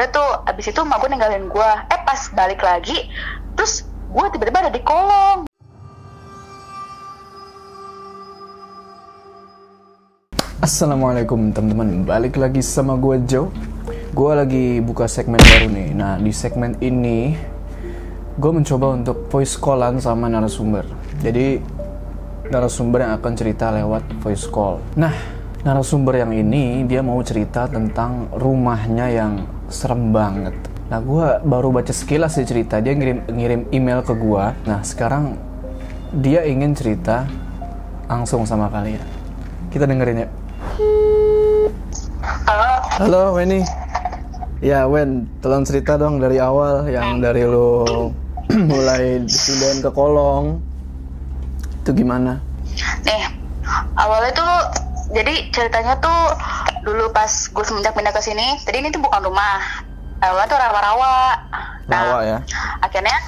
udah tuh abis itu emak gue ninggalin gue eh pas balik lagi terus gue tiba-tiba ada di kolong. Assalamualaikum teman-teman, balik lagi sama gue Joe. Gue lagi buka segmen baru nih. Nah di segmen ini Gue mencoba untuk voice callan sama narasumber. Jadi narasumber yang akan cerita lewat voice call. Nah narasumber yang ini dia mau cerita tentang rumahnya yang serem banget Nah gue baru baca sekilas sih cerita Dia ngirim, ngirim email ke gue Nah sekarang dia ingin cerita langsung sama kalian Kita dengerin ya Halo, Halo Weni. Ya Wen, tolong cerita dong dari awal yang dari lo mulai dipindahin ke kolong. Itu gimana? nih awalnya tuh jadi ceritanya tuh dulu pas gue semenjak pindah ke sini tadi ini tuh bukan rumah awalnya tuh rawa-rawa nah Rawa ya. akhirnya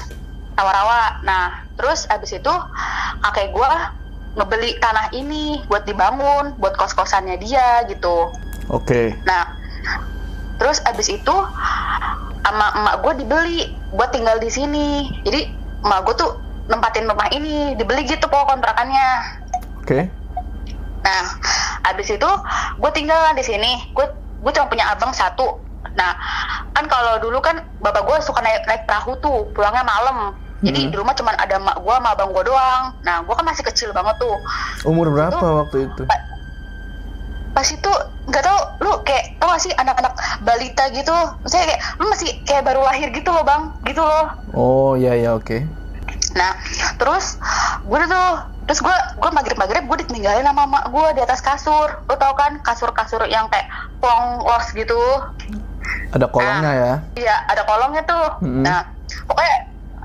rawa-rawa nah terus abis itu kakek gue ngebeli tanah ini buat dibangun buat kos-kosannya dia gitu Oke. Nah, terus abis itu sama emak gue dibeli buat tinggal di sini. Jadi emak gue tuh nempatin rumah ini dibeli gitu pokok kontrakannya. Oke. Nah, abis itu gue tinggal lah di sini. Gue gue cuma punya abang satu. Nah, kan kalau dulu kan bapak gue suka naik naik perahu tuh, pulangnya malam. Jadi Hmm. di rumah cuma ada emak gue sama abang gue doang. Nah, gue kan masih kecil banget tuh. Umur berapa Itu- waktu itu? Pa- pas itu nggak tau lu kayak tau gak sih anak-anak balita gitu maksudnya kayak lu masih kayak baru lahir gitu loh bang gitu loh Oh ya ya oke. nah terus gue tuh terus gue gue maghrib maghrib gue ditinggalin sama mak gue di atas kasur lu tau kan kasur kasur yang kayak plong los gitu Ada kolongnya ya. iya ada kolongnya tuh Mm-mm. nah pokoknya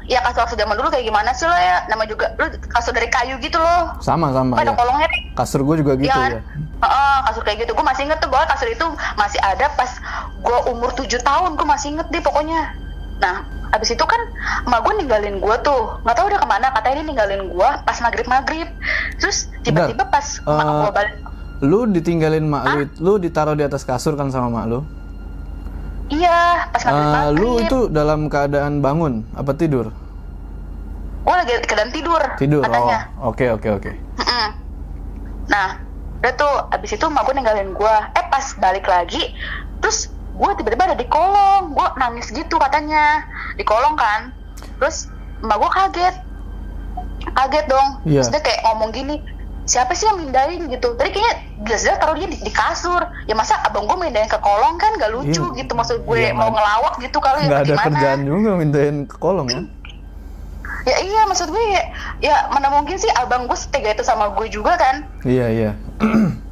ya kasur kasur zaman dulu kayak gimana sih lo ya nama juga lu kasur dari kayu gitu loh Sama sama ada ya. kolongnya nih Kasur gue juga gitu Iya. ya. Heeh, kasur kayak gitu. Gue masih inget tuh bahwa kasur itu masih ada pas gue umur 7 tahun. Gue masih inget deh pokoknya. Nah, abis itu kan emak gue ninggalin gue tuh. Nggak tahu udah ke mana. Katanya dia ninggalin gue pas maghrib-maghrib. Terus tiba-tiba pas emak Eh, gue balik. Lu ditinggalin mak lu, lu ditaruh di atas kasur kan sama mak lu. Iya, pas Eh, maghrib-maghrib. lu itu dalam keadaan bangun apa tidur? Gue lagi keadaan tidur. Tidur. Katanya. Oh, oke oke oke. Mm-mm. Nah, udah tuh abis itu emak gue ninggalin gue. Eh pas balik lagi, terus gue tiba-tiba ada di kolong. Gue nangis gitu katanya di kolong kan. Terus emak gue kaget, kaget dong. Iya. Terus dia kayak ngomong gini, siapa sih yang mindahin gitu? Tadi kayaknya jelas-jelas taruh dia di, di kasur. Ya masa abang gue mindahin ke kolong kan gak lucu Iya. gitu. Maksud gue Iya, mau ngelawak gitu kali Nggak apa ada gimana. kerjaan juga mintain ke kolong ya. Ya iya maksud gue ya, ya mana mungkin sih abang gue setega itu sama gue juga kan. Iya iya.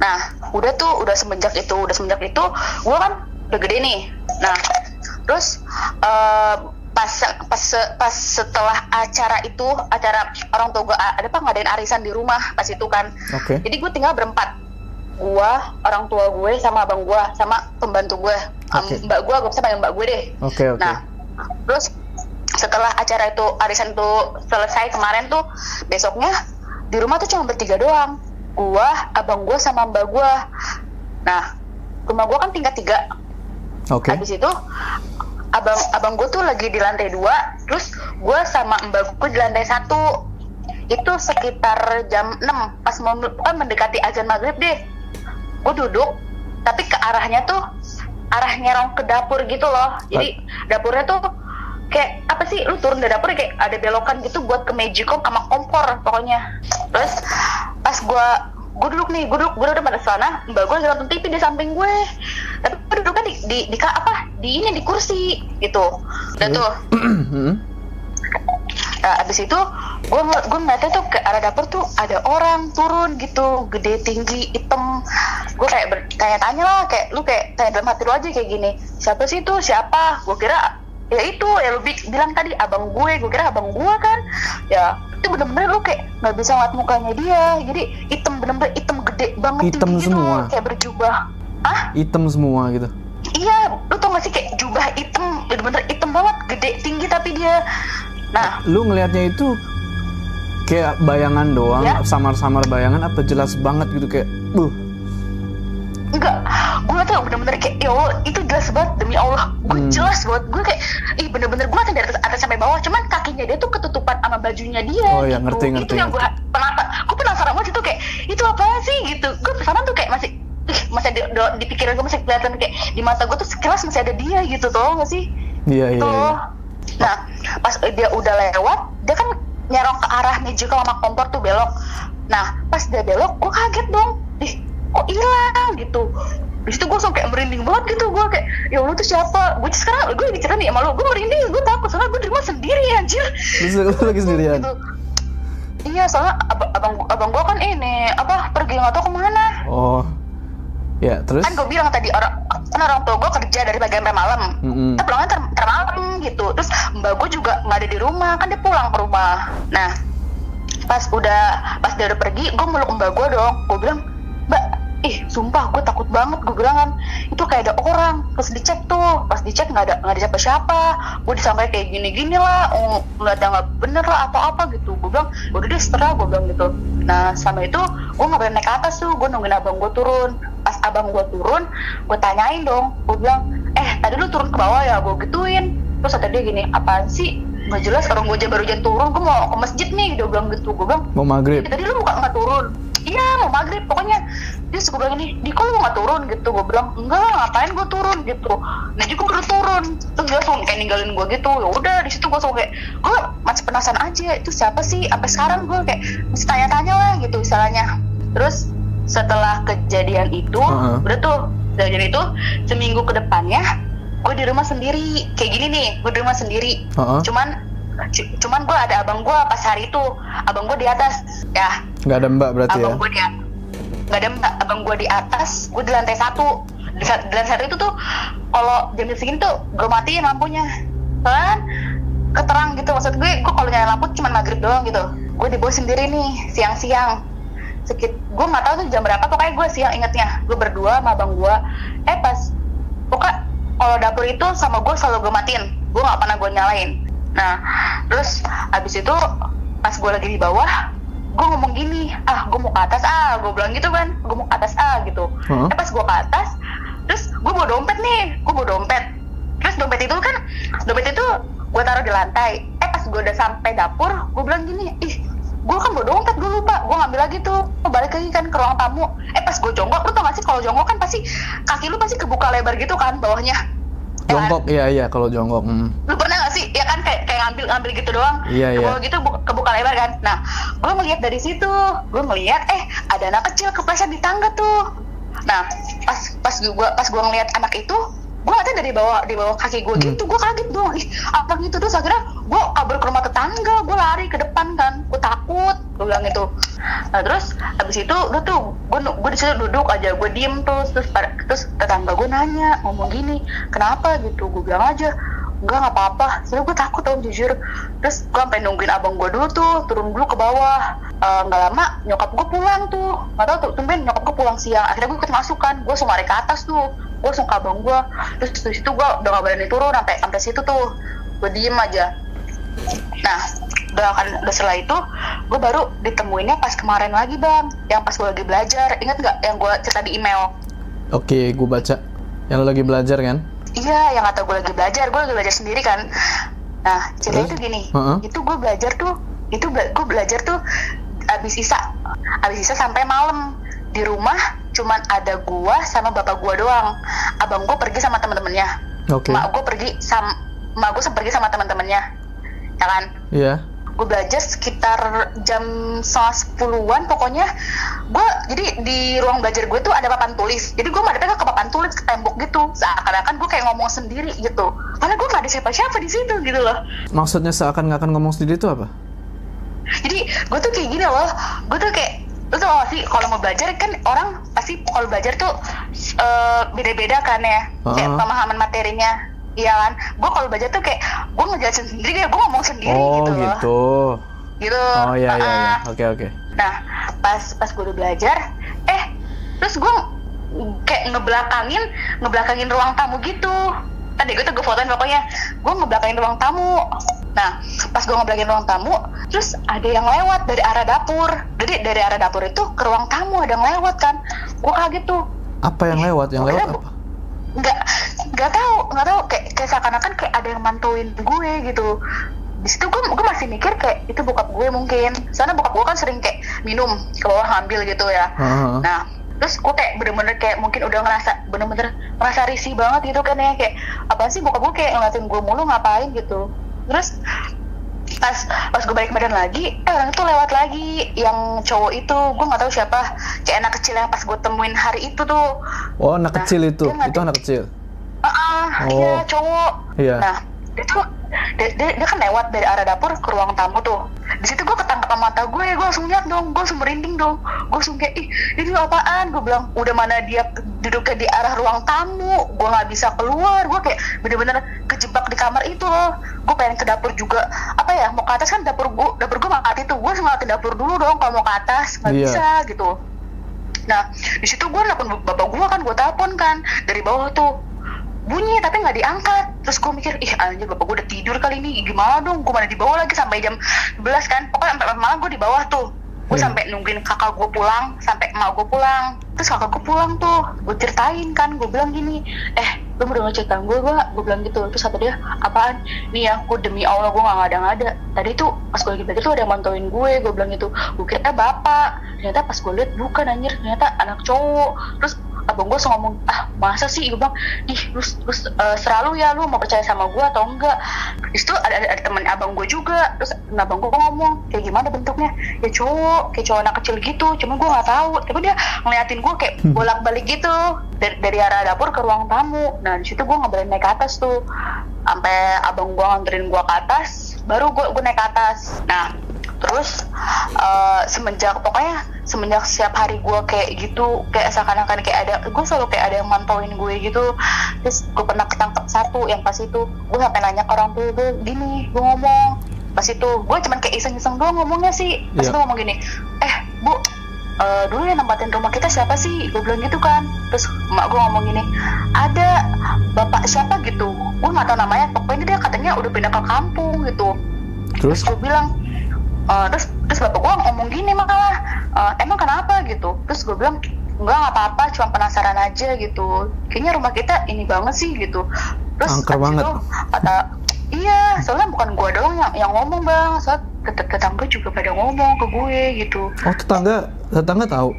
Nah, udah tuh, udah semenjak itu, udah semenjak itu, gue kan udah gede nih. Nah, terus eh, pas pas pas setelah acara itu, acara orang tua gue ada apa ngadain arisan di rumah pas itu kan. Oke. Jadi gue tinggal berempat. Gue, orang tua gue, sama abang gue, sama pembantu gue, Em, Oke. mbak gue, gue bisa panggil mbak gue deh. Oke oke. Nah, terus setelah acara itu arisan itu selesai kemarin tuh besoknya di rumah tuh cuma bertiga doang. Gua, abang gua sama mbak gua. Nah, rumah gua kan tingkat tiga. Oke. Habis itu abang abang gua tuh lagi di lantai dua, terus gua sama mbak gua di lantai satu. Itu sekitar jam 6 pas mau kan mendekati azan maghrib deh. Gue duduk, tapi ke arahnya tuh arah nyerong ke dapur gitu loh. Jadi dapurnya tuh kayak apa sih lu turun dari dapur kayak ada belokan gitu buat ke magicom sama kompor pokoknya. Terus pas gua gue duduk nih, gue duduk, gue duduk pada sana, mbak gue lagi nonton TV di samping gue, tapi gue duduknya di, di, di, ka- apa, di ini, di kursi, gitu. Dan tuh. Nah, abis itu gue gue ngeliatnya tuh ke arah dapur tuh ada orang turun gitu gede tinggi hitam. Gue kayak bertanya-tanya lah kayak lu kayak tanya dalam hati lu aja kayak gini. Siapa sih itu? Siapa? Gue kira ya itu ya lu bi- bilang tadi abang gue. Gue kira abang gue kan? Ya itu bener-bener lu kayak nggak bisa ngeliat mukanya dia. Jadi hitam bener-bener hitam gede banget Hitam tinggi gitu, semua? kayak berjubah. Ah Hitam semua gitu. iya lu tau gak sih kayak jubah hitam bener-bener hitam banget gede tinggi tapi dia. Nah. Lu ngelihatnya itu kayak bayangan doang, Ya. samar-samar bayangan apa jelas banget gitu kayak, uh, enggak. Gue tuh bener-bener kayak ya Allah itu jelas banget demi Allah. Gue Hmm. jelas banget. Gue kayak ih bener-bener gue dari atas sampai bawah cuman kakinya dia tuh ketutupan sama bajunya dia Oh, ya, gitu. ngerti, itu ngerti, yang gue penasaran. Gue penasaran banget itu kayak itu apa sih gitu. Gue penasaran tuh kayak masih ih, masih ada di, di pikiran gue masih kelihatan kayak di mata gue tuh sekilas masih ada dia gitu tau gak sih? Iya iya. tuh iya. nah pas dia udah lewat dia kan nyerong ke arah meja sama kompor tuh belok. Nah pas dia belok gue kaget dong. Ih kok hilang gitu di situ gue langsung kayak merinding banget gitu gue kayak ya Allah tuh siapa gue sekarang gue bicara nih sama lu gue merinding gue takut soalnya gue di rumah sendiri anjir lu lagi sendirian. Gitu. iya soalnya ab- abang abang gue kan ini apa pergi nggak tahu ke mana Oh. Ya, terus? kan gue bilang tadi orang kan orang tua gue kerja dari pagi sampai malam Mm-mm. kita pulangnya ter, ter malam gitu terus mbak gue juga nggak ada di rumah kan dia pulang ke rumah nah pas udah pas dia udah pergi gue meluk mbak gue dong gue bilang ih sumpah gue takut banget gue bilang kan. Itu kayak ada orang terus dicek tuh. Pas dicek nggak ada nggak ada siapa-siapa. Gue disangka kayak gini-gini lah oh, ngeliatnya nggak bener lah atau apa gitu. Gue bilang udah deh setelah gue bilang gitu. Nah sama itu gue nggak boleh naik ke atas tuh gue nungguin abang gue turun. Pas abang gue turun gue tanyain dong. Gue bilang eh tadi lu turun ke bawah ya? Gue gituin. Terus kata dia gini apaan sih? Nggak jelas orang gue baru aja turun gue mau ke masjid nih. Dia bilang gitu. Gue bilang Mau maghrib. "Eh, tadi lu nggak turun? Iya mau maghrib pokoknya dia suka bilang gini di kok lu nggak turun? Gitu gue bilang enggak lah ngapain gue turun? Gitu. Nah juga udah turun. Terus dia langsung kayak ninggalin gue gitu. Ya udah di situ gue langsung kayak gue masih penasaran aja itu siapa sih? Sampai sekarang gue kayak masih tanya-tanya lah gitu misalnya terus setelah kejadian itu Heeh. udah tuh kejadian itu seminggu ke depannya gue di rumah sendiri. Kayak gini nih gue di rumah sendiri. Heeh. cuman cu- cuman gue ada abang gue pas hari itu. Abang gue di atas ya. Nggak ada mbak berarti ya? abang gue di nggak ada abang gue di atas gue di lantai satu. Di, di lantai satu itu tuh kalau jam segini tuh gue matiin lampunya. Kan keterang gitu. Maksud gue gue kalau nyalain lampu cuma maghrib doang gitu. Gue di bawah sendiri nih siang-siang. Sekit gue nggak tahu tuh jam berapa pokoknya gue siang ingetnya. Gue berdua sama abang gue eh pas pokoknya kalau dapur itu sama gue selalu gue matiin. Gue nggak pernah gue nyalain. Nah terus habis itu pas gue lagi di bawah gue ngomong gini ah gue mau ke atas ah gue bilang gitu kan gue mau ke atas ah gitu. Heeh. eh pas gue ke atas terus gue bawa dompet nih gue bawa dompet. Terus dompet itu kan dompet itu gue taruh di lantai. Eh pas gue udah sampai dapur gue bilang gini ih gue kan bawa dompet gue lupa gue ngambil lagi tuh. Gua balik lagi kan ke ruang tamu. Eh pas gue jongkok lu tau gak sih kalau jongkok kan pasti kaki lu pasti kebuka lebar gitu kan bawahnya Ya kan? Jongkok, iya iya kalau jongkok. Hmm. lu pernah gak sih ya kan kayak kayak ngambil ngambil gitu doang Iya, iya. bawah gitu bu- kebuka lebar kan nah gue ngeliat dari situ gue ngeliat eh ada anak kecil kepleset di tangga tuh nah pas pas gue pas gue ngeliat anak itu gue ngeliatnya dari bawah di bawah kaki gue Hmm. gitu gue kaget dong ih apa gitu terus akhirnya gue kabur ke rumah tetangga gue lari ke depan kan takut. Gue bilang gitu. Nah terus habis itu udah tuh gue gue di situ duduk aja gue diem terus terus terus tetangga gue nanya ngomong gini kenapa? Gitu gue bilang aja enggak nggak apa-apa. Soalnya gue takut tau jujur. Terus gue sampai nungguin abang gue dulu tuh turun dulu ke bawah. Eh, nggak lama nyokap gue pulang tuh. Nggak tahu tuh tumben nyokap gue pulang siang. Akhirnya gue ikut masuk kan gue langsung ke atas tuh. Gue langsung ke abang gue terus dari situ gue udah gak berani turun sampai sampai situ tuh. Gue diem aja. Nah udah kan udah setelah itu gue baru ditemuinnya pas kemarin lagi bang yang pas gue lagi belajar inget nggak yang gue cerita di email Oke, gue baca. Yang lagi belajar kan? Iya, yang kata gue lagi belajar, gue lagi belajar sendiri kan. Nah, ceritanya Terus? itu gini, Heeh. itu gue belajar tuh, itu bela- gue belajar tuh abis isa, abis isa sampai malam di rumah cuman ada gue sama bapak gue doang. Abang gue pergi sama temen-temennya, Oke. mak gue pergi sama, mak gue pergi sama temen-temennya, ya kan? Iya. Gue belajar sekitar jam setengah sepuluhan pokoknya. Gue jadi di ruang belajar gue tuh ada papan tulis. Jadi gue madepnya ke papan tulis ke tembok gitu. Seakan-akan gue kayak ngomong sendiri gitu. Karena gue gak ada siapa-siapa di situ gitu loh. Maksudnya seakan nggak akan ngomong sendiri itu apa? jadi gue tuh kayak gini loh. Gue tuh kayak lu tau gak sih kalau mau belajar kan orang pasti kalau belajar tuh eh, beda-beda kan ya. Kayak Ah. pemahaman materinya iya kan gue kalau belajar tuh kayak gue ngejelasin sendiri kayak gue ngomong sendiri Oh gitu loh gitu. gitu Oh iya iya iya. Ah. Oke oke. Nah, pas pas gue udah belajar, eh terus gue kayak ngebelakangin ngebelakangin ruang tamu gitu. Tadi gue tuh gue fotoin pokoknya, gue ngebelakangin ruang tamu. Nah, pas gue ngebelakangin ruang tamu, terus ada yang lewat dari arah dapur. Jadi dari arah dapur itu ke ruang tamu ada yang lewat kan. Gue kaget tuh. Apa yang lewat? Yang lewat apa? Nggak nggak tahu nggak tahu. Kayak kayak seakan-akan kayak ada yang mantauin gue gitu. Di situ gue gue masih mikir kayak itu bokap gue mungkin. Soalnya bokap gue kan sering kayak minum ke bawah ngambil gitu ya. Heeh. nah terus gue kayak bener-bener kayak mungkin udah ngerasa bener-bener ngerasa risih banget gitu kan ya. Kayak apa sih bokap gue kayak ngeliatin gue mulu ngapain? gitu. Terus pas pas gue balik badan lagi eh orang itu lewat lagi yang cowok itu gue nggak tahu siapa kayak anak kecil yang pas gue temuin hari itu tuh Oh, anak Nah, kecil itu. Itu anak kecil. Ah, ah, Oh. iya cowok. Iya. Nah, dia tuh dia, dia, dia kan lewat dari arah dapur ke ruang tamu tuh. Di situ gue ketangkap sama mata gue, gue langsung lihat dong, gue langsung merinding dong. Gue langsung kayak, ih ini apaan? Gue bilang, udah mana dia duduknya di arah ruang tamu, gue nggak bisa keluar. Gue kayak bener-bener kamar itu loh. Gue pengen ke dapur juga. Apa ya? Mau ke atas kan dapur gue, dapur gue mati tuh. Gue ke dapur dulu dong kalau mau ke atas, nggak Iya. bisa gitu. Nah, di situ gue nelfon bapak gue kan, gue telepon kan dari bawah tuh bunyi tapi nggak diangkat. Terus gue mikir, ih anjir bapak gue udah tidur kali ini, gimana dong? Gue mana di bawah lagi sampai jam 11 kan? Pokoknya sampai malam gue di bawah tuh. Gue Iya. sampai nungguin kakak gue pulang, sampai emak gue pulang. Terus kakak gue pulang tuh, gue ceritain kan, gue bilang gini, eh lu denger cerita gue gak? Gue bilang gitu. Terus kata dia, apaan? Nih ya, gue demi Allah gue gak ngada-ngada. Tadi tuh pas gue lagi belajar tuh ada yang mantauin gue, gue bilang gitu. Gue kira bapak, ternyata pas gue lihat bukan anjir, ternyata anak cowok. Terus abang gue ngomong, ah masa sih? Gue bilang, ih lu, lu eh, selalu ya lu mau percaya sama gue atau enggak? Situ ada, ada, ada temen abang gue juga. Terus abang gue ngomong, kayak gimana bentuknya? Ya cowok, kayak cowok anak kecil gitu. Cuma gue nggak tahu. Tapi dia ngeliatin gue kayak bolak-balik gitu dari, dari arah dapur ke ruang tamu. Nah di situ gue nggak boleh naik ke atas tuh. Sampai abang gue nganterin gue ke atas, baru gue gue naik ke atas. Nah terus eh, semenjak pokoknya semenjak setiap hari gue kayak gitu kayak seakan-akan kayak ada gue selalu kayak ada yang mantauin gue gitu. Terus gue pernah ketangkep satu yang pas itu gue sampai nanya ke orang tua gue gini gue ngomong. Pas itu gue cuman kayak iseng-iseng doang ngomongnya sih. Pas Iya. itu ngomong gini eh bu eh, dulu yang nempatin rumah kita siapa sih? Gue bilang gitu kan. Terus emak gue ngomong gini ada bapak siapa? Gitu. Gue nggak tahu namanya pokoknya dia katanya udah pindah ke kampung gitu. Terus? terus gue bilang "Eh, terus terus bapak gue ngomong gini malah "Eh, emang kenapa? gitu. Terus gue bilang enggak nggak apa-apa cuma penasaran aja gitu. Kayaknya rumah kita ini banget sih gitu. Terus Angker banget. itu kata iya soalnya bukan gue doang yang yang ngomong bang. Soalnya tet- tetangga juga pada ngomong ke gue gitu. Oh, tetangga tetangga tahu.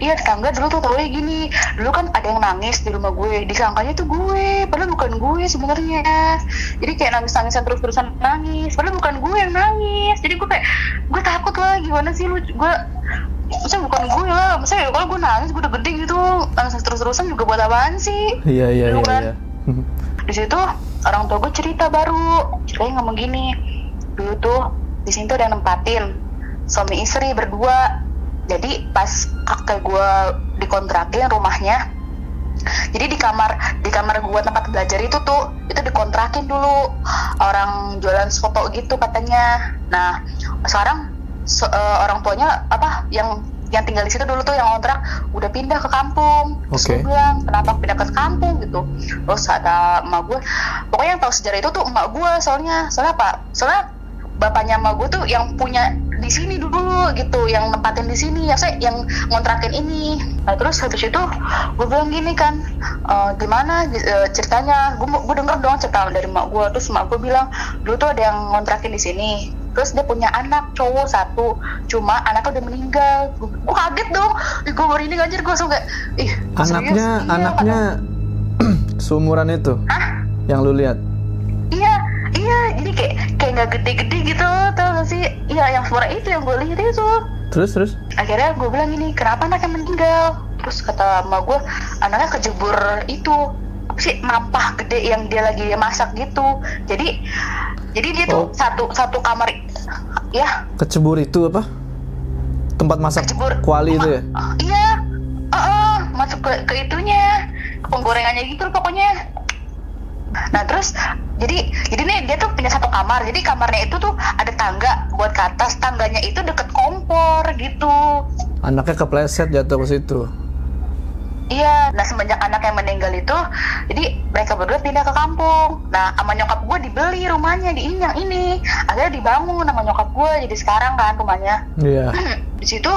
Iya tetangga dulu tuh tau gini Dulu kan ada yang nangis di rumah gue Disangkanya tuh gue Padahal bukan gue sebenarnya. Jadi kayak nangis-nangisan terus-terusan nangis Padahal bukan gue yang nangis. Jadi gue kayak Gue takut lah gimana sih lu? Gue Maksudnya bukan gue lah Maksudnya kalau gue nangis gue udah gede gitu Nangis terus-terusan juga buat apaan sih? Iya, iya, Dulu iya, kan. iya. di situ orang tua gue cerita baru ceritanya ngomong gini dulu tuh di sini tuh ada yang nempatin suami istri berdua jadi pas kakek gue dikontrakin rumahnya jadi di kamar di kamar gue tempat belajar itu tuh itu dikontrakin dulu. Orang jualan foto gitu katanya. Nah sekarang se- eh, orang tuanya apa yang yang tinggal di situ dulu tuh yang kontrak udah pindah ke kampung. Terus Oke. gue bilang kenapa pindah ke kampung? Gitu. Terus ada emak gue pokoknya yang tahu sejarah itu tuh emak gue soalnya. Soalnya apa? Soalnya bapaknya emak gue tuh yang punya di sini dulu gitu yang nempatin di sini ya saya yang ngontrakin ini. Nah terus habis itu gue bilang gini kan "Eh, gimana eh, ceritanya? Gue gue denger dong cerita dari emak gue terus emak gue bilang dulu tuh ada yang ngontrakin di sini. Terus dia punya anak cowok satu. Cuma anaknya udah meninggal. Gue kaget dong. Ih gue baru ini anjir gue langsung kayak ih serius? Anaknya, Iya, anaknya seumuran itu? Hah? yang lu lihat. Iya, jadi kayak kayak nggak gede-gede gitu, tau gak sih? Iya, yang suara itu yang gue lihat itu. Terus, terus? Akhirnya gue bilang gini, kenapa anaknya meninggal? Terus kata emak gue, anaknya kejebur itu apa sih nampah gede yang dia lagi masak gitu. Jadi, jadi dia tuh Oh. satu satu kamar, ya Kecebur itu apa? Tempat masak kejebur. kuali itu ya? Iya, Ah, ah, masuk ke ke itunya, ke penggorengannya gitu pokoknya. Nah terus jadi jadi nih dia tuh punya satu kamar. Jadi kamarnya itu tuh ada tangga buat ke atas. Tangganya itu deket kompor gitu. Anaknya kepleset jatuh ke situ. Iya, nah semenjak anak yang meninggal itu, jadi mereka berdua pindah ke kampung. Nah, sama nyokap gue dibeli rumahnya di Inyang ini. Akhirnya dibangun sama nyokap gue, jadi sekarang kan rumahnya. Iya. di situ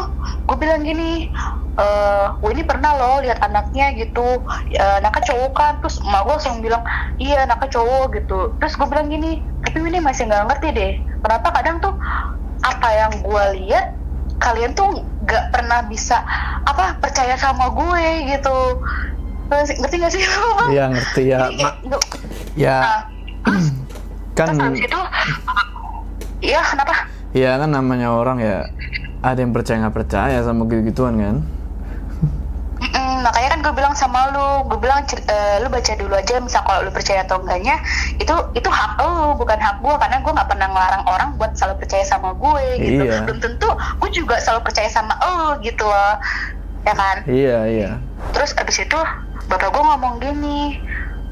gue bilang gini, eh gue ini pernah loh lihat anaknya gitu, eh, anaknya cowok kan. Terus emak gue langsung bilang, iya anaknya cowok gitu. Terus gue bilang gini, tapi ini masih nggak ngerti deh, kenapa kadang tuh apa yang gue lihat kalian tuh nggak pernah bisa apa percaya sama gue gitu Ngerti- gak sih? Iya ngerti ya. Jadi Ma- ya nah, kan terus itu iya kenapa ya kan namanya orang ya ada yang percaya nggak percaya sama gitu-gituan kan. Gue bilang sama lu gue bilang eh, lu baca dulu aja misal kalau lu percaya atau enggaknya itu itu hak lu bukan hak gue karena gue nggak pernah ngelarang orang buat selalu percaya sama gue gitu. Iya. belum tentu gue juga selalu percaya sama lu gitu loh. Ya kan? Iya iya. terus abis itu bapak gue ngomong gini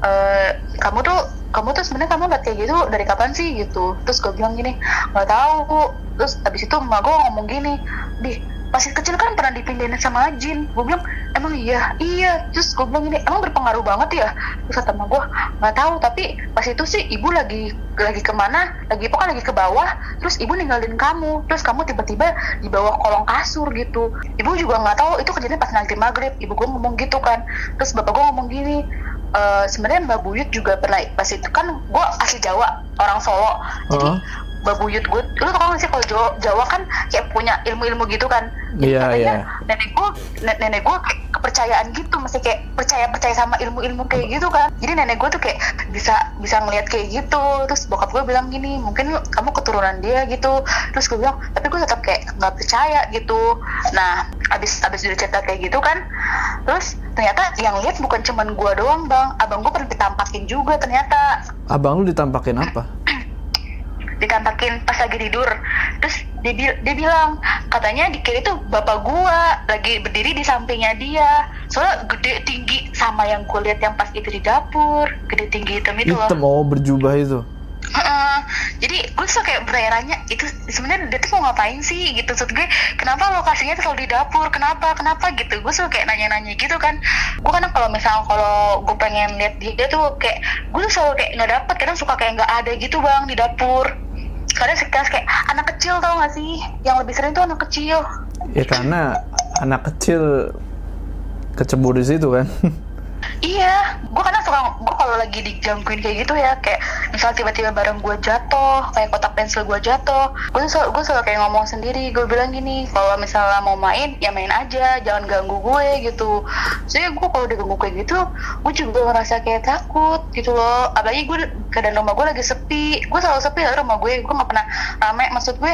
"Eh, kamu tuh kamu tuh sebenarnya kamu liat kayak gitu dari kapan sih? Gitu. Terus gue bilang gini nggak tahu terus abis itu emak gue ngomong gini di masih kecil kan pernah dipindahin sama jin. Gue bilang emang iya? Iya. Terus gue bilang gini emang berpengaruh banget ya? Terus kata emak gue nggak tahu tapi pas itu sih ibu lagi lagi ke mana? Lagi pokoknya lagi ke bawah. Terus ibu ninggalin kamu. Terus kamu tiba-tiba di bawah kolong kasur gitu. Ibu juga nggak tahu itu kejadian pas nanti maghrib. Ibu gue ngomong gitu kan. Terus bapak gue ngomong gini "Eh, sebenarnya mbak Buyut juga pernah pas itu kan gue asli Jawa orang Solo. Jadi Oh. Mbak Buyut gue, lu tau gak sih kalau Jawa, Jawa kan kayak punya ilmu-ilmu gitu kan? Jadi Iya, katanya iya. nenek gue, ne- nenek gue kayak kepercayaan gitu Masih kayak percaya-percaya sama ilmu-ilmu kayak gitu kan. Jadi nenek gue tuh kayak bisa bisa ngeliat kayak gitu. Terus bokap gue bilang gini, mungkin kamu keturunan dia gitu. Terus gue bilang, tapi gue tetap kayak nggak percaya gitu. Nah, abis, abis udah cerita kayak gitu kan Terus ternyata yang lihat bukan cuman gue doang bang. Abang gue pernah ditampakin juga ternyata. Abang lu ditampakin apa? ditampakin pas lagi tidur. Terus dia, bi- dia bilang katanya di kiri tuh bapak gua lagi berdiri di sampingnya dia. Soalnya gede tinggi sama yang gue lihat yang pas itu di dapur. Gede tinggi hitam itu Hitam loh. oh berjubah itu. Heeh. jadi gue tuh kayak bertanya itu sebenarnya dia tuh mau ngapain sih gitu. Maksud gue kenapa lokasinya tuh selalu di dapur? Kenapa? Kenapa? Gitu. Gue suka kayak nanya-nanya gitu kan. Gue kadang kalau misal kalau gue pengen lihat dia tuh kayak gue tuh selalu kayak nggak dapet. Kadang suka kayak nggak ada gitu bang di dapur kadang sekilas kayak anak kecil tau gak sih yang lebih sering tuh anak kecil Ya karena anak kecil kecebur di situ kan. Iya, gue kadang suka, gue kalau lagi digangguin kayak gitu ya, kayak misal tiba-tiba barang gue jatuh, kayak kotak pensil gue jatuh, gue selalu, gue selalu kayak ngomong sendiri, gue bilang gini, kalau misalnya mau main, ya main aja, jangan ganggu gue gitu. Soalnya gue kalau diganggu kayak gitu, gue juga ngerasa kayak takut gitu loh. Apalagi gue keadaan rumah gue lagi sepi, gue selalu sepi lah rumah gue, gue gak pernah rame. Maksud gue,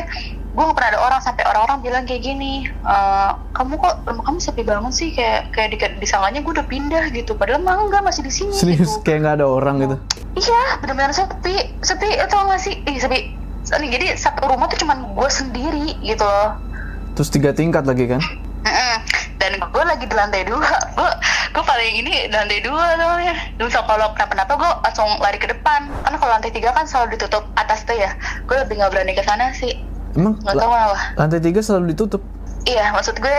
gue gak pernah ada orang sampai orang-orang bilang kayak gini, "Eh, kamu kok rumah kamu sepi banget sih, kayak kayak di, disangkanya gue udah pindah gitu, padahal mah enggak masih di sini. Serius gitu. kayak nggak ada orang gitu. Iya, benar-benar sepi. Sepi itu nggak sih? Ih, sepi. Jadi satu rumah tuh cuman gue sendiri gitu loh. Terus tiga tingkat lagi kan? Dan gue lagi di lantai dua. Gue gue paling ini di lantai dua soalnya. Misal kalau kenapa-napa gue langsung lari ke depan. Karena kalau lantai tiga kan selalu ditutup atas tuh ya. Gue lebih nggak berani ke sana sih. Emang la- tahu lantai tiga selalu ditutup. Iya, maksud gue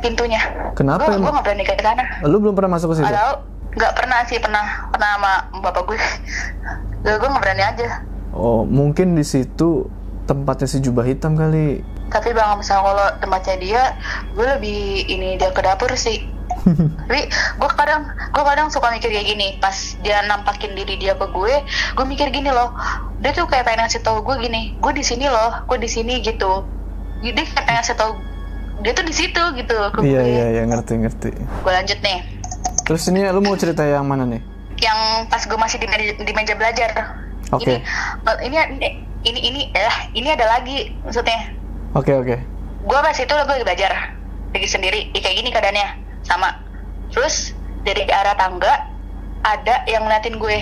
pintunya. Kenapa Gue gue nggak berani ke sana. Lu belum pernah masuk ke situ? Gak. Nggak pernah sih pernah pernah sama bapak gue. Gue gue nggak berani aja. Oh mungkin di situ tempatnya si jubah hitam kali. tapi bang misalnya kalau tempatnya dia gue lebih ini dia ke dapur sih tapi gue kadang gue kadang suka mikir kayak gini pas dia nampakin diri dia ke gue gue mikir gini loh dia tuh kayak pengen ngasih tau gue gini gue di sini loh gue di sini gitu dia kayak pengen ngasih tau dia tuh di situ gitu ke Iya gue iya iya ngerti ngerti. gue lanjut nih Terus ini lu mau cerita yang mana nih? yang pas gue masih di meja, di meja belajar Oke. ini ini ini ini eh ini ada lagi maksudnya Oke oke. gue pas itu gue lagi belajar lagi sendiri ya, kayak gini keadaannya sama. Terus dari arah tangga ada yang ngeliatin gue.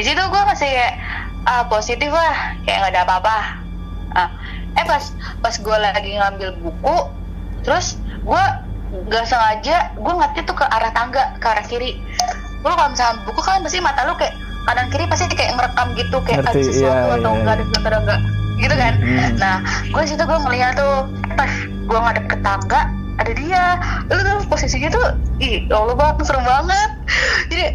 Di situ gue masih kayak ah positif lah. Kayak nggak ada apa-apa. Ah, eh pas pas gue lagi ngambil buku terus gue nggak sengaja gue ngeliatnya tuh ke arah tangga ke arah kiri. Lu kalau misalnya buku kan pasti mata lu kayak kanan kiri pasti kayak ngerekam gitu kayak Ngerti, ada sesuatu iya, atau iya, enggak iya. ada ada enggak gitu kan. Hmm. nah gue situ gue ngeliat tuh pas gue ngadep ke tangga ada dia. Lu tuh posisinya tuh ih ya Allah bang serem banget. Jadi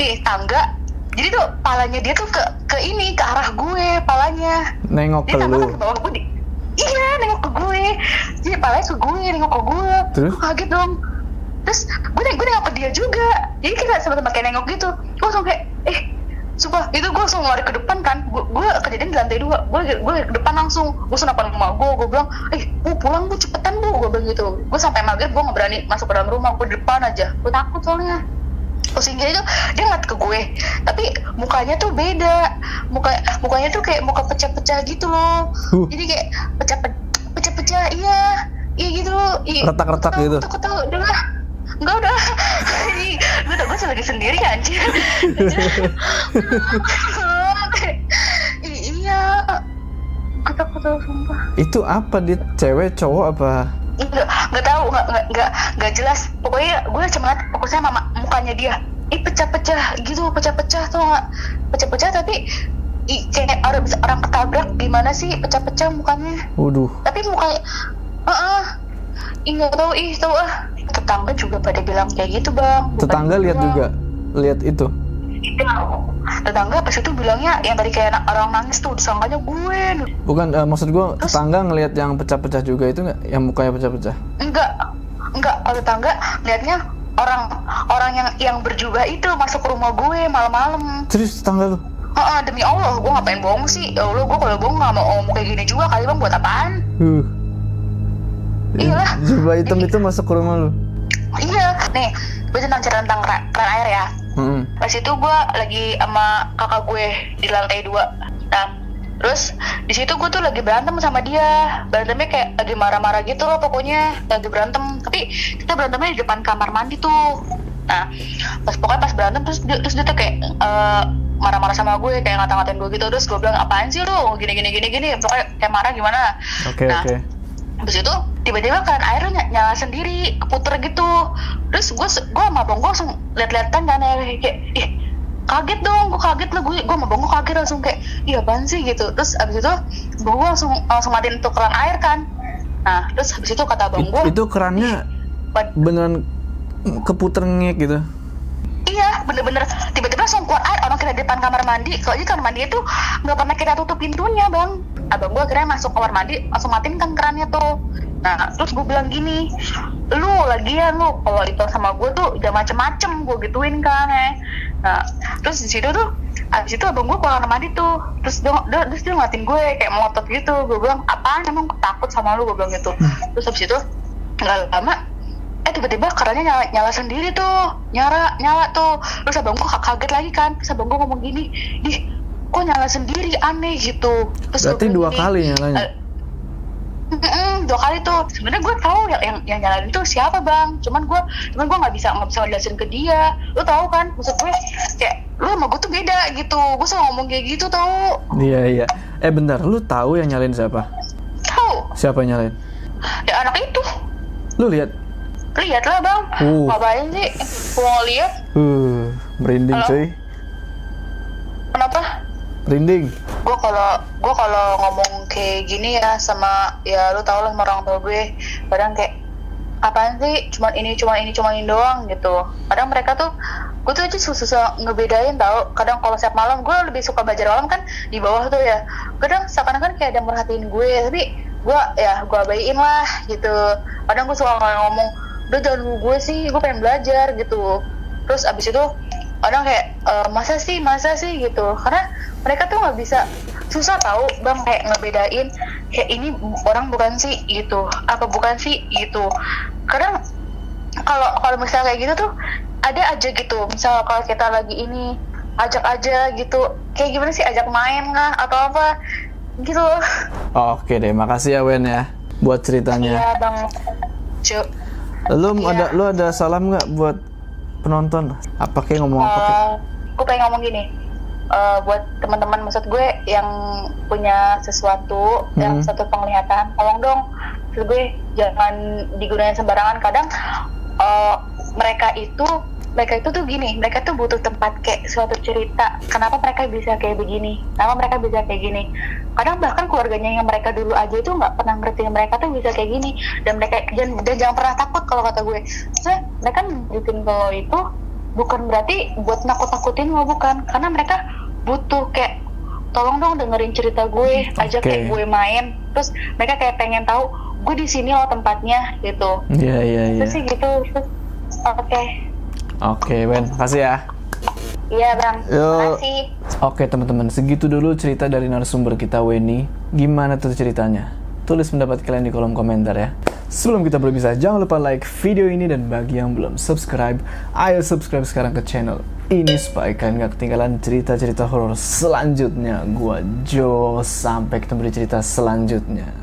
nih tangga. Jadi tuh palanya dia tuh ke ke ini ke arah gue palanya. Nengok ke dia lu. kan ke bawah gue di, iya nengok ke gue. Jadi palanya ke gue nengok ke gue. Terus? Gue kaget dong. Terus gue neng- gue nengok ke dia juga. Jadi kita sama-sama kayak nengok gitu. Gue langsung kayak eh Sumpah, itu gue langsung lari ke depan kan. Gue, gue kejadian di lantai dua. Gue, gue ke depan langsung. Gue nelfon emak gue Gue bilang, eh bu pulang bu cepetan bu Gue bilang gitu. Gue sampai maghrib gue gak berani masuk ke dalam rumah. Gue di depan aja. Gue takut soalnya. Pusingnya itu dia ngeliat ke gue. Tapi mukanya tuh beda. Muka Mukanya tuh kayak muka pecah-pecah gitu loh. Huh. Jadi kayak pecah-pecah Iya. Iya gitu. Retak-retak Tahu, gitu. Tahu lah Enggak udah Ih, Gue udah gue lagi sendiri anjir I- Iya Gue takut tahu sumpah Itu apa dia cewek cowok apa? Enggak, enggak tahu, enggak, enggak, enggak, enggak jelas. Pokoknya gue cuma fokusnya mama mukanya dia. Ih pecah-pecah gitu, pecah-pecah tuh enggak pecah-pecah tapi ih, kayak orang bisa orang ketabrak gimana sih pecah-pecah mukanya. Waduh. Tapi mukanya, heeh. Ih nggak tahu, ih tahu ah. Tetangga juga pada bilang kayak gitu bang. Bukan Tetangga gue lihat juga. Lihat itu. Iya. Tetangga pas itu bilangnya yang tadi kayak orang nangis tuh disangkanya gue. Bukan eh, maksud gua tetangga ngelihat yang pecah-pecah juga itu nggak? Yang mukanya pecah-pecah. enggak enggak kalau tetangga liatnya orang orang yang yang berjubah itu masuk ke rumah gue malam-malam Terus tetangga lu? Heeh, demi Allah gue ngapain bohong sih ya Allah gue kalau bohong nggak mau ngomong kayak gini juga kali bang buat apaan Huh. Iyalah. Jubah hitam itu masuk ke rumah lu. Iya nih. Gue tentang cerita tentang keran, keran air ya. Hmm. pas itu gue lagi sama kakak gue di lantai dua. Nah terus di situ gue tuh lagi berantem sama dia. Berantemnya kayak lagi marah-marah gitu loh pokoknya. Lagi berantem. Tapi kita berantemnya di depan kamar mandi tuh. Nah pas pokoknya pas berantem terus dia, terus dia tuh kayak eh, marah-marah sama gue kayak ngata-ngatain gue gitu. Terus gue bilang apaan sih lu? Gini gini gini gini. Pokoknya kayak marah gimana. Oke Nah, oke. Habis itu tiba-tiba keran air ny- nyala sendiri, keputer gitu. Terus gue gue sama bang gue langsung lihat-lihatan kan kayak ih kaget dong, gue kaget lah gue gue sama bang gue kaget langsung kayak iya apaan sih gitu. Terus abis itu gue langsung langsung matiin tuh keran air kan. Nah terus habis itu kata bang It- gue, itu kerannya beneran keputer ngek gitu. Bener-bener tiba-tiba langsung keluar air orang kita di depan kamar mandi. Kalau di kamar mandi itu nggak pernah kita tutup pintunya bang. Abang gue akhirnya masuk kamar mandi langsung matiin kan kerannya tuh. Nah terus gue bilang gini, lu lagian lu kalau itu sama gue tuh jangan macem-macem gue gituin kan ya. Nah terus di situ tuh abis itu abang gue keluar kamar mandi tuh terus dia, dia, terus dia ngeliatin gue kayak melotot gitu gue bilang apaan emang takut sama lu gue bilang gitu terus abis itu nggak lama eh tiba-tiba kerannya nyala, nyala sendiri tuh. Nyala nyala tuh. Terus abang gue kaget lagi kan. Terus abang gue ngomong gini ih kok nyala sendiri? Aneh gitu. Terus Berarti dua gini, kali nyalanya. "Eh, Mm-mm, dua kali tuh. Sebenarnya gue tahu yang yang, yang nyalain itu siapa bang. Cuman gue cuman gue nggak bisa nggak bisa jelasin ke dia. Lu tahu kan? Maksud gue kayak lu sama gue tuh beda gitu. Gue selalu ngomong kayak gitu tau. Iya iya. Eh bentar, lu tahu yang nyalain siapa? tahu. Siapa yang nyalain? ya anak itu. Lu lihat? Lihat lah bang. Uh. ngapain sih? Gue mau lihat. Uh, merinding Halo? cuy. kenapa? Merinding. gue kalau gue kalau ngomong kayak gini ya sama ya lu tau lah sama orang tua gue. Kadang kayak apaan sih? Cuman ini cuman ini cuman ini doang gitu. Kadang mereka tuh gue tuh aja susah, susah ngebedain tau. Kadang kalau setiap malam gue lebih suka belajar malam kan di bawah tuh ya. Kadang seakan-akan kayak ada yang merhatiin gue tapi gue ya gue abaiin lah gitu. Kadang gue suka ngomong udah jangan ganggu gue sih gue pengen belajar gitu. Terus abis itu kadang kayak "E, masa sih masa sih? gitu. Karena mereka tuh nggak bisa susah tahu bang kayak ngebedain kayak ini orang bukan sih gitu. Apa bukan sih gitu. Kadang kalau kalau misalnya kayak gitu tuh ada aja gitu. Misal kalau kita lagi ini ajak aja gitu. Kayak gimana sih ajak main lah atau apa? Gitu. Loh Oh, Oke deh, makasih ya Wen ya buat ceritanya. iya bang. Cuk. Lu Iya. ada lu ada salam nggak buat penonton? Apa kayak ngomong apa kayak? gue pengen ngomong gini eh, buat teman-teman maksud gue yang punya sesuatu yang Hmm. satu penglihatan tolong dong maksud gue jangan digunakan sembarangan kadang eh, mereka itu mereka itu tuh gini mereka tuh butuh tempat kayak suatu cerita kenapa mereka bisa kayak begini kenapa mereka bisa kayak gini. Kadang bahkan keluarganya yang mereka dulu aja itu nggak pernah ngerti mereka tuh bisa kayak gini. Dan mereka dan, dan jangan pernah takut kalau kata gue. So, mereka nunjukin kalau itu bukan berarti buat nakut-nakutin lo bukan. Karena mereka butuh kayak tolong dong dengerin cerita gue ajak Oke. kayak gue main. Terus mereka kayak pengen tahu gue di sini loh tempatnya gitu. Iya iya iya. itu sih gitu. Terus, oke Oke Ben, makasih ya. iya bang Yuk. makasih Oke teman-teman, segitu dulu cerita dari narasumber kita Weni. Gimana tuh ceritanya? Tulis pendapat kalian di kolom komentar ya. Sebelum kita berpisah, jangan lupa like video ini dan bagi yang belum subscribe, ayo subscribe sekarang ke channel ini supaya kalian gak ketinggalan cerita-cerita horor selanjutnya. Gua Jo, sampai ketemu di cerita selanjutnya.